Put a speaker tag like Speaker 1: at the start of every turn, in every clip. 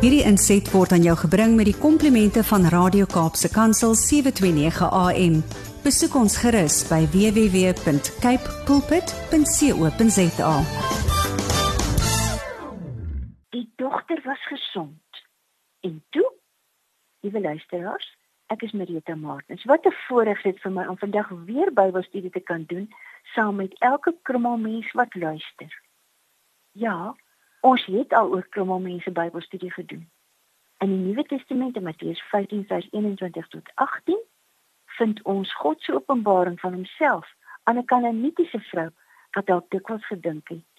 Speaker 1: Hierdie inset word aan jou gebring met die komplimente van Radio Kaapse Kansel 729 AM. Besoek ons gerus by www.cape pulpit.co.za.
Speaker 2: Die dogter was gesond. En toe, liewe luisteraars, ek is Marita Martins. Wat 'n voorreg dit vir my om vandag weer Bybelstudie te kan doen saam met elke krummel mens wat luister. Ja, ons het al oor krummel mense Bybelstudie gedoen. In die Nuwe Testament in Matteus 15 vers 21 tot 18 vind ons God se openbaring van homself aan 'n Kanaanitiese vrou wat dalk dikwels gedink het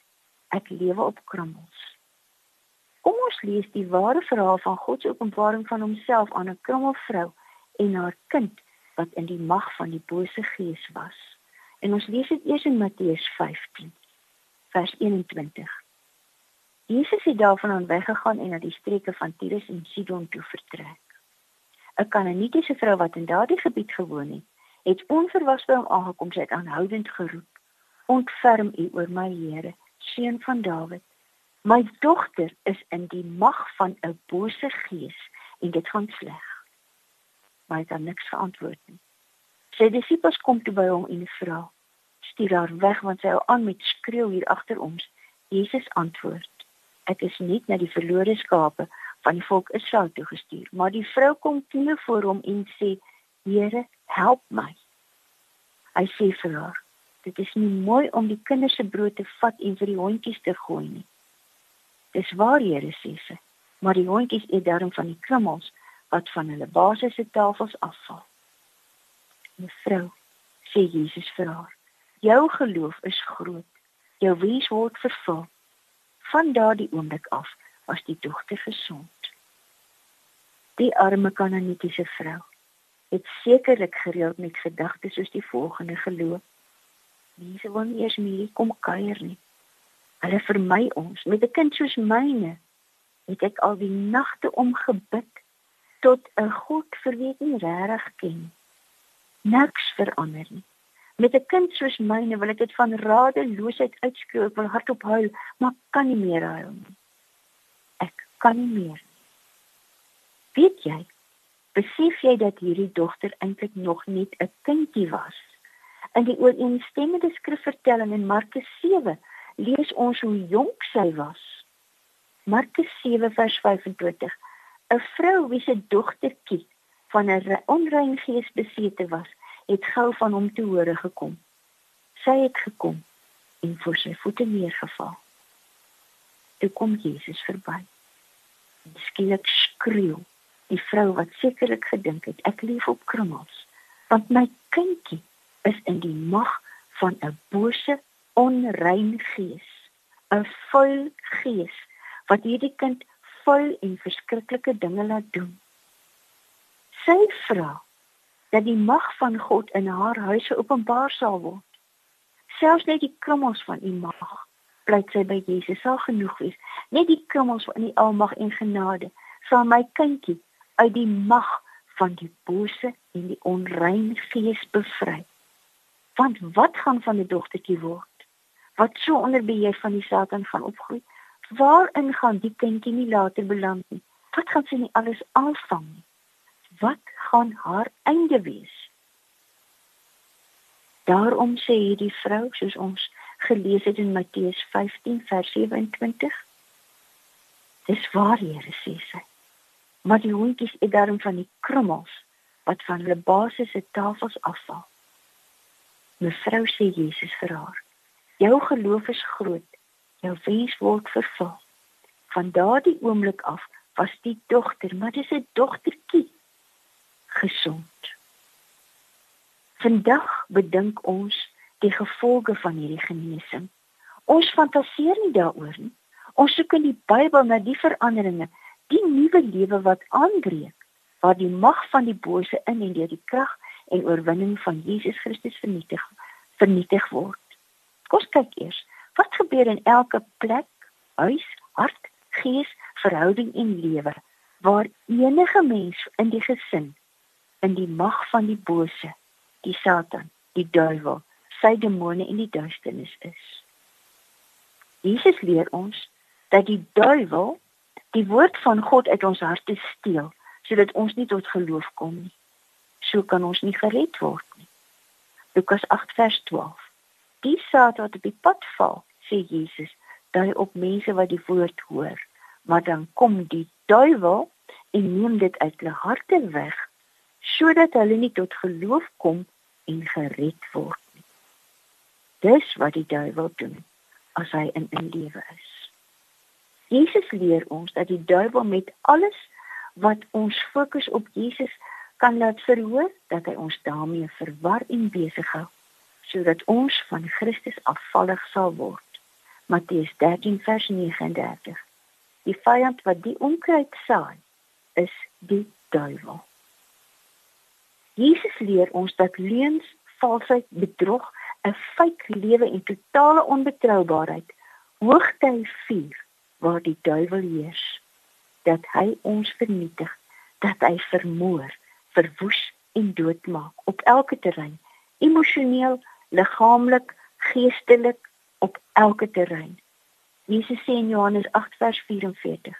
Speaker 2: ek lewe op krummels. Kom ons lees die ware verhaal van God se openbaring van homself aan 'n krummelvrou en haar kind wat in die mag van die bose gees was. En ons lees dit eers in Matteus 15 vers 21. Jesus het daarvan aan weggegaan en na die streke van Tyrus en Sidon toe vertrek. 'n Kanaanitiese vrou wat in daardie gebied gewoon het, het onverwags by hom aangekom, sy het aanhoudend geroep: "Ontferm U oor my Here, seun van Dawid. My dogter is in die mag van 'n bose gees en dit gaan sleg." Maar hy het niks geantwoord nie. Sy disippels kom toe by hom en vra: "Stuur haar weg want sy hou aan met skreeu hier agter ons." Jesus antwoord: ek is nie na die verlore skape van die volk Israel toe gestuur, maar die vrou kom knie voor hom en sê: "Here, help my." Hy sê vir haar: "Dit is nie mooi om die kinders se brood te vat en vir die hondjies te gooi nie." Dis waar, Here sê sy, maar die hondjies eet daarom van die krummels wat van hulle basiese tafels afval. Mevrou, sê Jesus vir haar: "Jou geloof is groot. Jou wens word vervul." Van daardie oomblik af was die dogter gesond. Die arme Kanaanitiese vrou het sekerlik gereeld met gedagtes soos die volgende geloop: Mense wil nie eers meer kom kuier nie. Hulle vermy ons met 'n kind soos myne. Het ek al die nagte om gebid tot 'n God vir wie ek nie regtig ken. Niks verander nie. Met 'n kind soos myne wil ek dit van radeloosheid uitskreeu, ek wil hardop huil, maar kan nie meer huil nie. Ek kan nie meer. Weet jy? Besef jy dat hierdie dogter eintlik nog net 'n kindjie was? In die ooreenstemmende skrifvertelling in Markus 7 lees ons hoe jonk sy was. Markus 7 vers 25. 'n Vrou wie se dogtertjie van 'n onrein gees besete was, het gou van hom te hore gekom. Sy het gekom en voor sy voete neergeval. Toe kom Jesus verby. Skielik skreeu die vrou wat sekerlik gedink het ek leef op krummels, want my kindjie is in die mag van 'n bose, onrein gees, 'n vuil gees wat hierdie kind vuil en verskriklike dinge laat doen. Sy vra dat die mag van God in haar huise openbaar sal word. Selfs net die krummels van u mag pleit sy by Jesus sal genoeg wees. Net die krummels van die almag en genade sal my kindjie uit die mag van die bose en die onrein gees bevry. Want wat gaan van 'n dogtertjie word? Wat so onder beheer van die Satan gaan opgroei? Waarin gaan die kindjie nie later beland nie? Wat gaan sy nie alles aanvang nie? wat gaan haar einde wees? Daarom sê hierdie vrou soos ons gelees het in Matteus 15 vers 27 Dis waar Here sê sy. Maar die hondjies eet daarom van die krummels wat van hulle basiese tafels afval. Mevrou sê Jesus vir haar: Jou geloof is groot. Jou wens word vervul. Van daardie oomblik af was die dogter, maar dis 'n dogtertjie gesond. Vandag bedink ons die gevolge van hierdie genesing. Ons fantaseer nie daaroor nie. Ons soek in die Bybel na die veranderinge, die nuwe lewe wat aanbreek, waar die mag van die bose in en deur die krag en oorwinning van Jesus Christus vernietig vernietig word. Kom kyk eers, wat gebeur in elke plek, huis, hart, gees, verhouding en lewe waar enige mens in die gesin in die mag van die bose, die Satan, die duiwel, sy demone en die duisternis is. Jesus leer ons dat die duiwel die woord van God uit ons harte steel sodat ons nie tot geloof kom nie. So kan ons nie gered word nie. Lukas 8 vers 12. Die saad wat op die pad val, sê Jesus, dui op mense wat die woord hoor, maar dan kom die duiwel en neem dit uit hulle harte weg sodat hulle nie tot geloof kom en gered word nie. Dis wat die duiwel doen as hy in 'n lewe is. Jesus leer ons dat die duiwel met alles wat ons fokus op Jesus kan laat verhoor dat hy ons daarmee verwar en besig hou sodat ons van Christus afvallig sal word. Matteus 13 vers 39. Die vyand wat die onkruid saai, is die duiwel. Jesus leer ons dat leuns, valsheid, bedrog, 'n fake lewe en totale onbetroubaarheid hoogty vier waar die duiwel heers. Dat hy ons vernietig, dat hy vermoor, verwoes en doodmaak op elke terrein, emosioneel, liggaamlik, geestelik, op elke terrein. Jesus sê in Johannes 8 vers 44: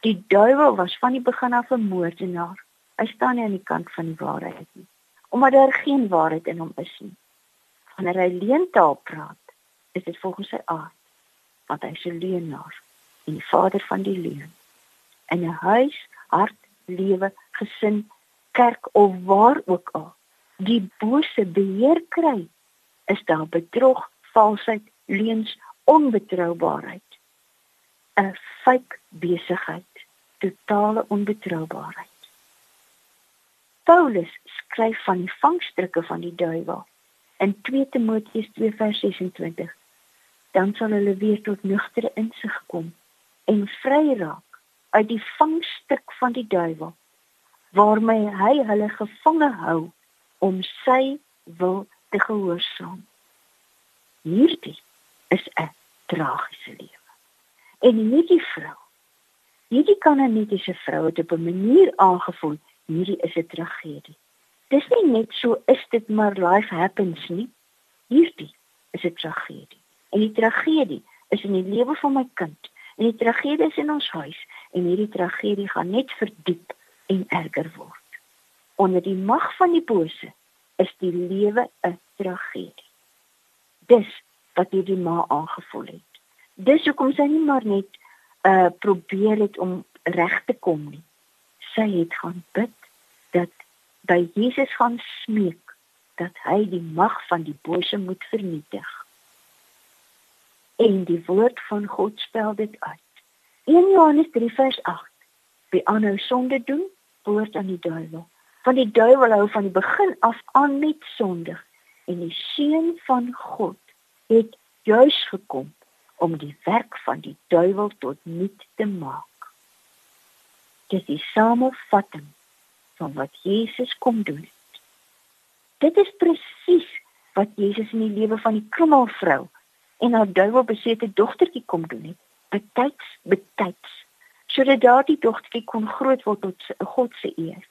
Speaker 2: Die duiwel was van die begin af 'n moordenaar. Hy staan nie aan die kant van die waarheid nie, omdat daar geen waarheid in hom is nie. Wanneer hy leentaal praat, is dit volgens sy aard, want hy is 'n leenaar en die vader van die leuen. In 'n huis, hart, lewe, gesin, kerk of waar ook al, die bose beheer kry, is daar bedrog, valsheid, leuns, onbetroubaarheid. 'n fake besigheid, totale onbetroubaarheid. Paulus skryf van die vangstrikke van die duiwel in 2 Timoteus 2:26. Dan sal hulle weer tot nugtere insig kom en vry raak uit die vangstrik van die duiwel waarmee hy hulle gevange hou om sy wil te gehoorsaam. Hierdie is 'n tragiese lewe. En hierdie vrou, hierdie kan net as 'n vrou het op 'n manier aangevoel, hierdie is 'n tragedie. Dis nie net so is dit maar life happens nie. Hierdie is 'n tragedie. En die tragedie is in die lewe van my kind. En die tragedie is in ons huis en hierdie tragedie gaan net verdiep en erger word. Onder die mag van die bose is die lewe 'n tragedie. Dis wat hierdie ma aangevoel het dis hoekom sy nie maar net uh probeer het om reg te kom nie. Sy het gaan bid dat by Jesus gaan smeek dat hy die mag van die bose moet vernietig. En die woord van God spel dit uit. 1 Johannes 3 vers 8. Wie aanhou sonde doen, behoort aan die duiwel. Van die duiwel hou van die begin af aan met sondig en die seun van God het juis gekom om die werk van die duiwel tot nut te maak. Dit is die samevatting van wat Jesus kom doen. Dit is presies wat Jesus in die lewe van die krummelvrou en haar duiwelbesete dogtertjie kom doen het. Betyds, betyds, sodat daardie dogtertjie kon groot word tot God se eer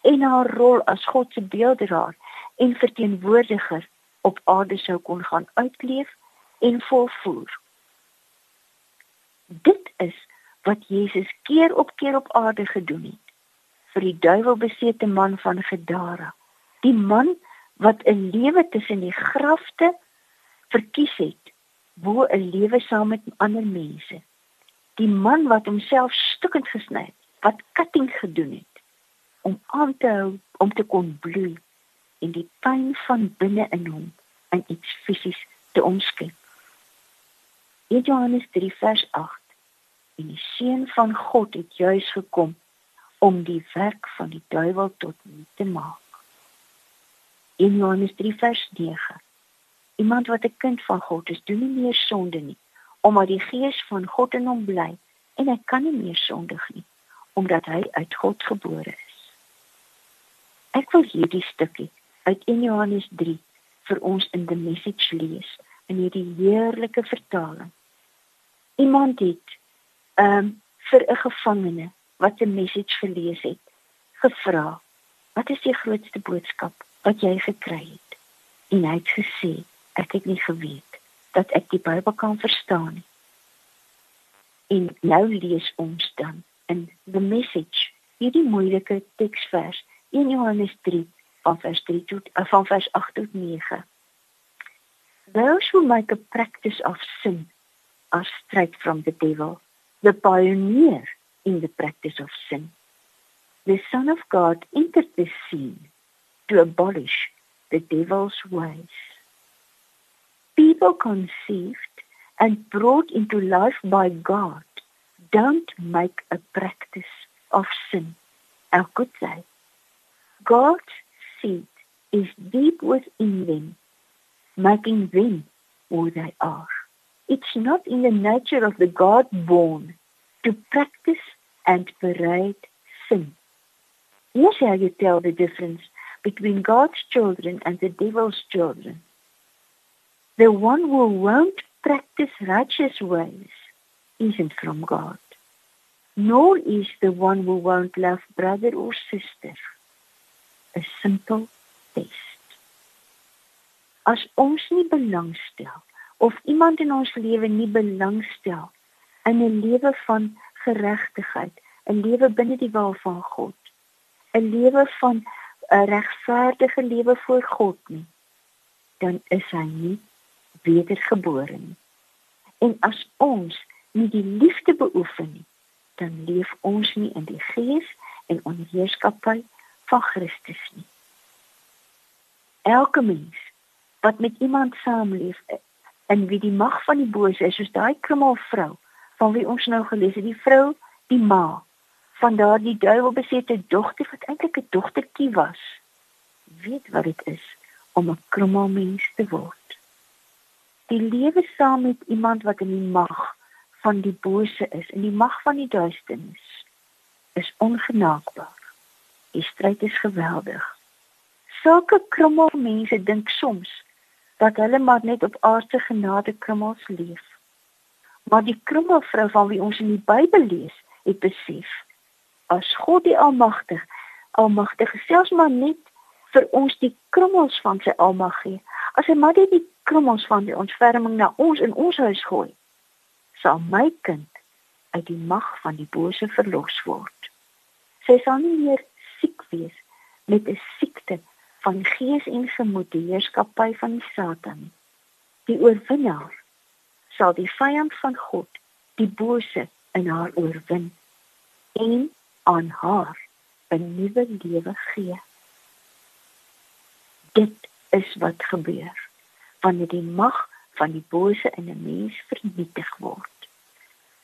Speaker 2: en haar rol as God se beelddraer en verteenwoordiger op aarde sou kon gaan uitleef en volvoer. Dit is wat Jesus keer op keer op aarde gedoen het vir die duiwelbesete man van Gadara. Die man wat 'n lewe tussen die grafte verkies het, bo 'n lewe saam met ander mense. Die man wat homself stukkend gesny het, wat cutting gedoen het om aan te hou om te kon bloei en die pyn van binne in hom in iets fisies te omskep. Johannes 3 vers 8 en die seun van God het juis gekom om die werk van die duiwel tot nul te maak. In Johannes 3 vers 9. Iemand wat 'n kind van God is, doen nie meer sonde nie, omdat die gees van God in hom bly en hy kan nie meer sondig nie, omdat hy uit God gebore is. Ek wil hierdie stukkie uit 1 Johannes 3 vir ons in die message lees in hierdie heerlike vertaling. Iemand het ehm um, vir 'n gevangene wat 'n message gelees het, gevra: "Wat is die grootste boodskap wat jy gekry het?" En hy het gesê: "Ek het nie geweet dat ek die Bybel kan verstaan nie." En nou lees ons dan in the message hierdie moeilike teksvers 1 Johannes 3 van vers 3 tot uh, van vers 8 tot 9. Those who make a practice of sin are straight from the devil, the pioneer in the practice of sin. The Son of God entered the scene to abolish the devil's ways. People conceived and brought into life by God don't make a practice of sin. How could they? God's seed is deep within them, making them who they are. It's not in the nature of the God born to practice and parade sin. Here's how you tell the difference between God's children and the devil's children. The one who won't practice righteous ways isn't from God, nor is the one who won't love brother or sister. A simple test. As ons nie belangstel of iemand in ons lewe nie belangstel in 'n lewe van geregtigheid, 'n lewe binne die wil van God, 'n lewe van 'n regverdige lewe voor God nie, dan is hy nie wedergebore nie. En as ons nie die liefde beoefen nie, dan leef ons nie in die gees en onder heerskappy van Christus nie. Elke mens wat met iemand saamleef in wie die mag van die bose is, soos daai krummel vrou van wie ons nou gelees het, die vrou, die ma van daardie duiwelbesete dogter wat eintlik 'n dogtertjie was, weet wat dit is om 'n krummel mens te word. Die lewe saam met iemand wat in die mag van die bose is, in die mag van die duisternis, is ongenaakbaar. Die stryd is geweldig. Sulke krummel mense dink soms dat hulle maar net op aardse genade krummels leef. Maar die krummelvrou van wie ons in die Bybel lees, het besef as God die Almagtig, Almagtig selfs maar net vir ons die krummels van sy almag gee. As hy maar net die krummels van die ontferming na ons in ons huis gooi, sal my kind uit die mag van die bose verlos word. Sy sal nie meer siek wees met 'n siekte van gees en gemoed, die heerskappy van die Satan. Die oorwinnaar sal die vyand van God, die bose in haar oorwin en aan haar 'n nuwe lewe gee. Dit is wat gebeur wanneer die mag van die bose in 'n mens vernietig word.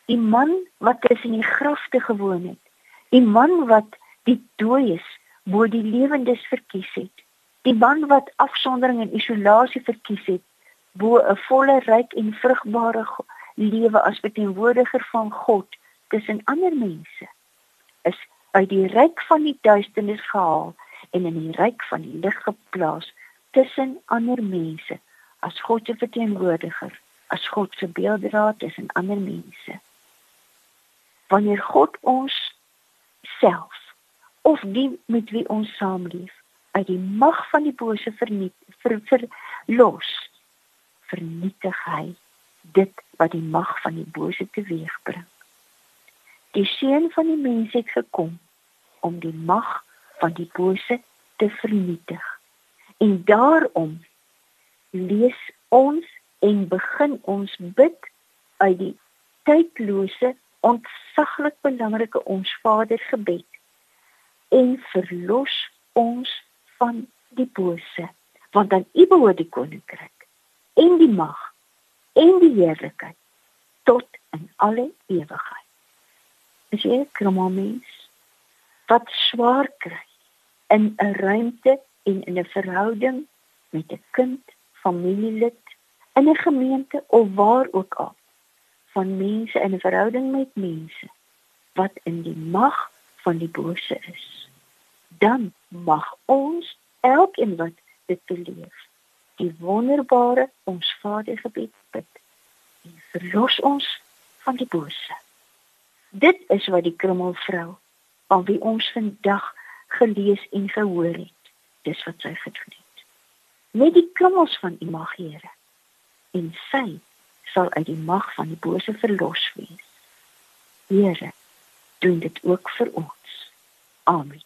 Speaker 2: Die man wat tussen die grafte gewoon het, die man wat die dooies bo die lewendes verkies het, die man wat afsondering en isolasie verkies het bo 'n volle ryk en vrugbare lewe as verteenwoordiger van God tussen ander mense is uit die ryk van die duisternis gehaal en in die ryk van die lig geplaas tussen ander mense as God se verteenwoordiger as God se beelddraad tussen ander mense. Wanneer God ons self of die met wie ons saamleef uit die mag van die bose verniet ver, ver, los vernietig hy dit wat die mag van die bose teweegbring. Die seun van die mens het gekom om die mag van die bose te vernietig. En daarom lees ons en begin ons bid uit die tydlose ontsaglik belangrike ons Vader gebed en verlos ons van die bose want aan U behoort die koninkryk en die mag en die heerlikheid tot in alle ewigheid. Is jy 'n kromomens wat swaar kry in 'n ruimte en in 'n verhouding met 'n kind, familielid, in 'n gemeente of waar ook al van mense in 'n verhouding met mense wat in die mag van die bose is. Dan mag ons elkeen wat dit beleef die wonderbare ons Vader gebed bid. En verlos ons van die bose. Dit is wat die krummelvrou van wie ons vandag gelees en gehoor het, dis wat sy gedoen het. Met die krummels van U mag Here en sy sal uit die mag van die bose verlos wees. Here doen dit ook vir ons. Amen.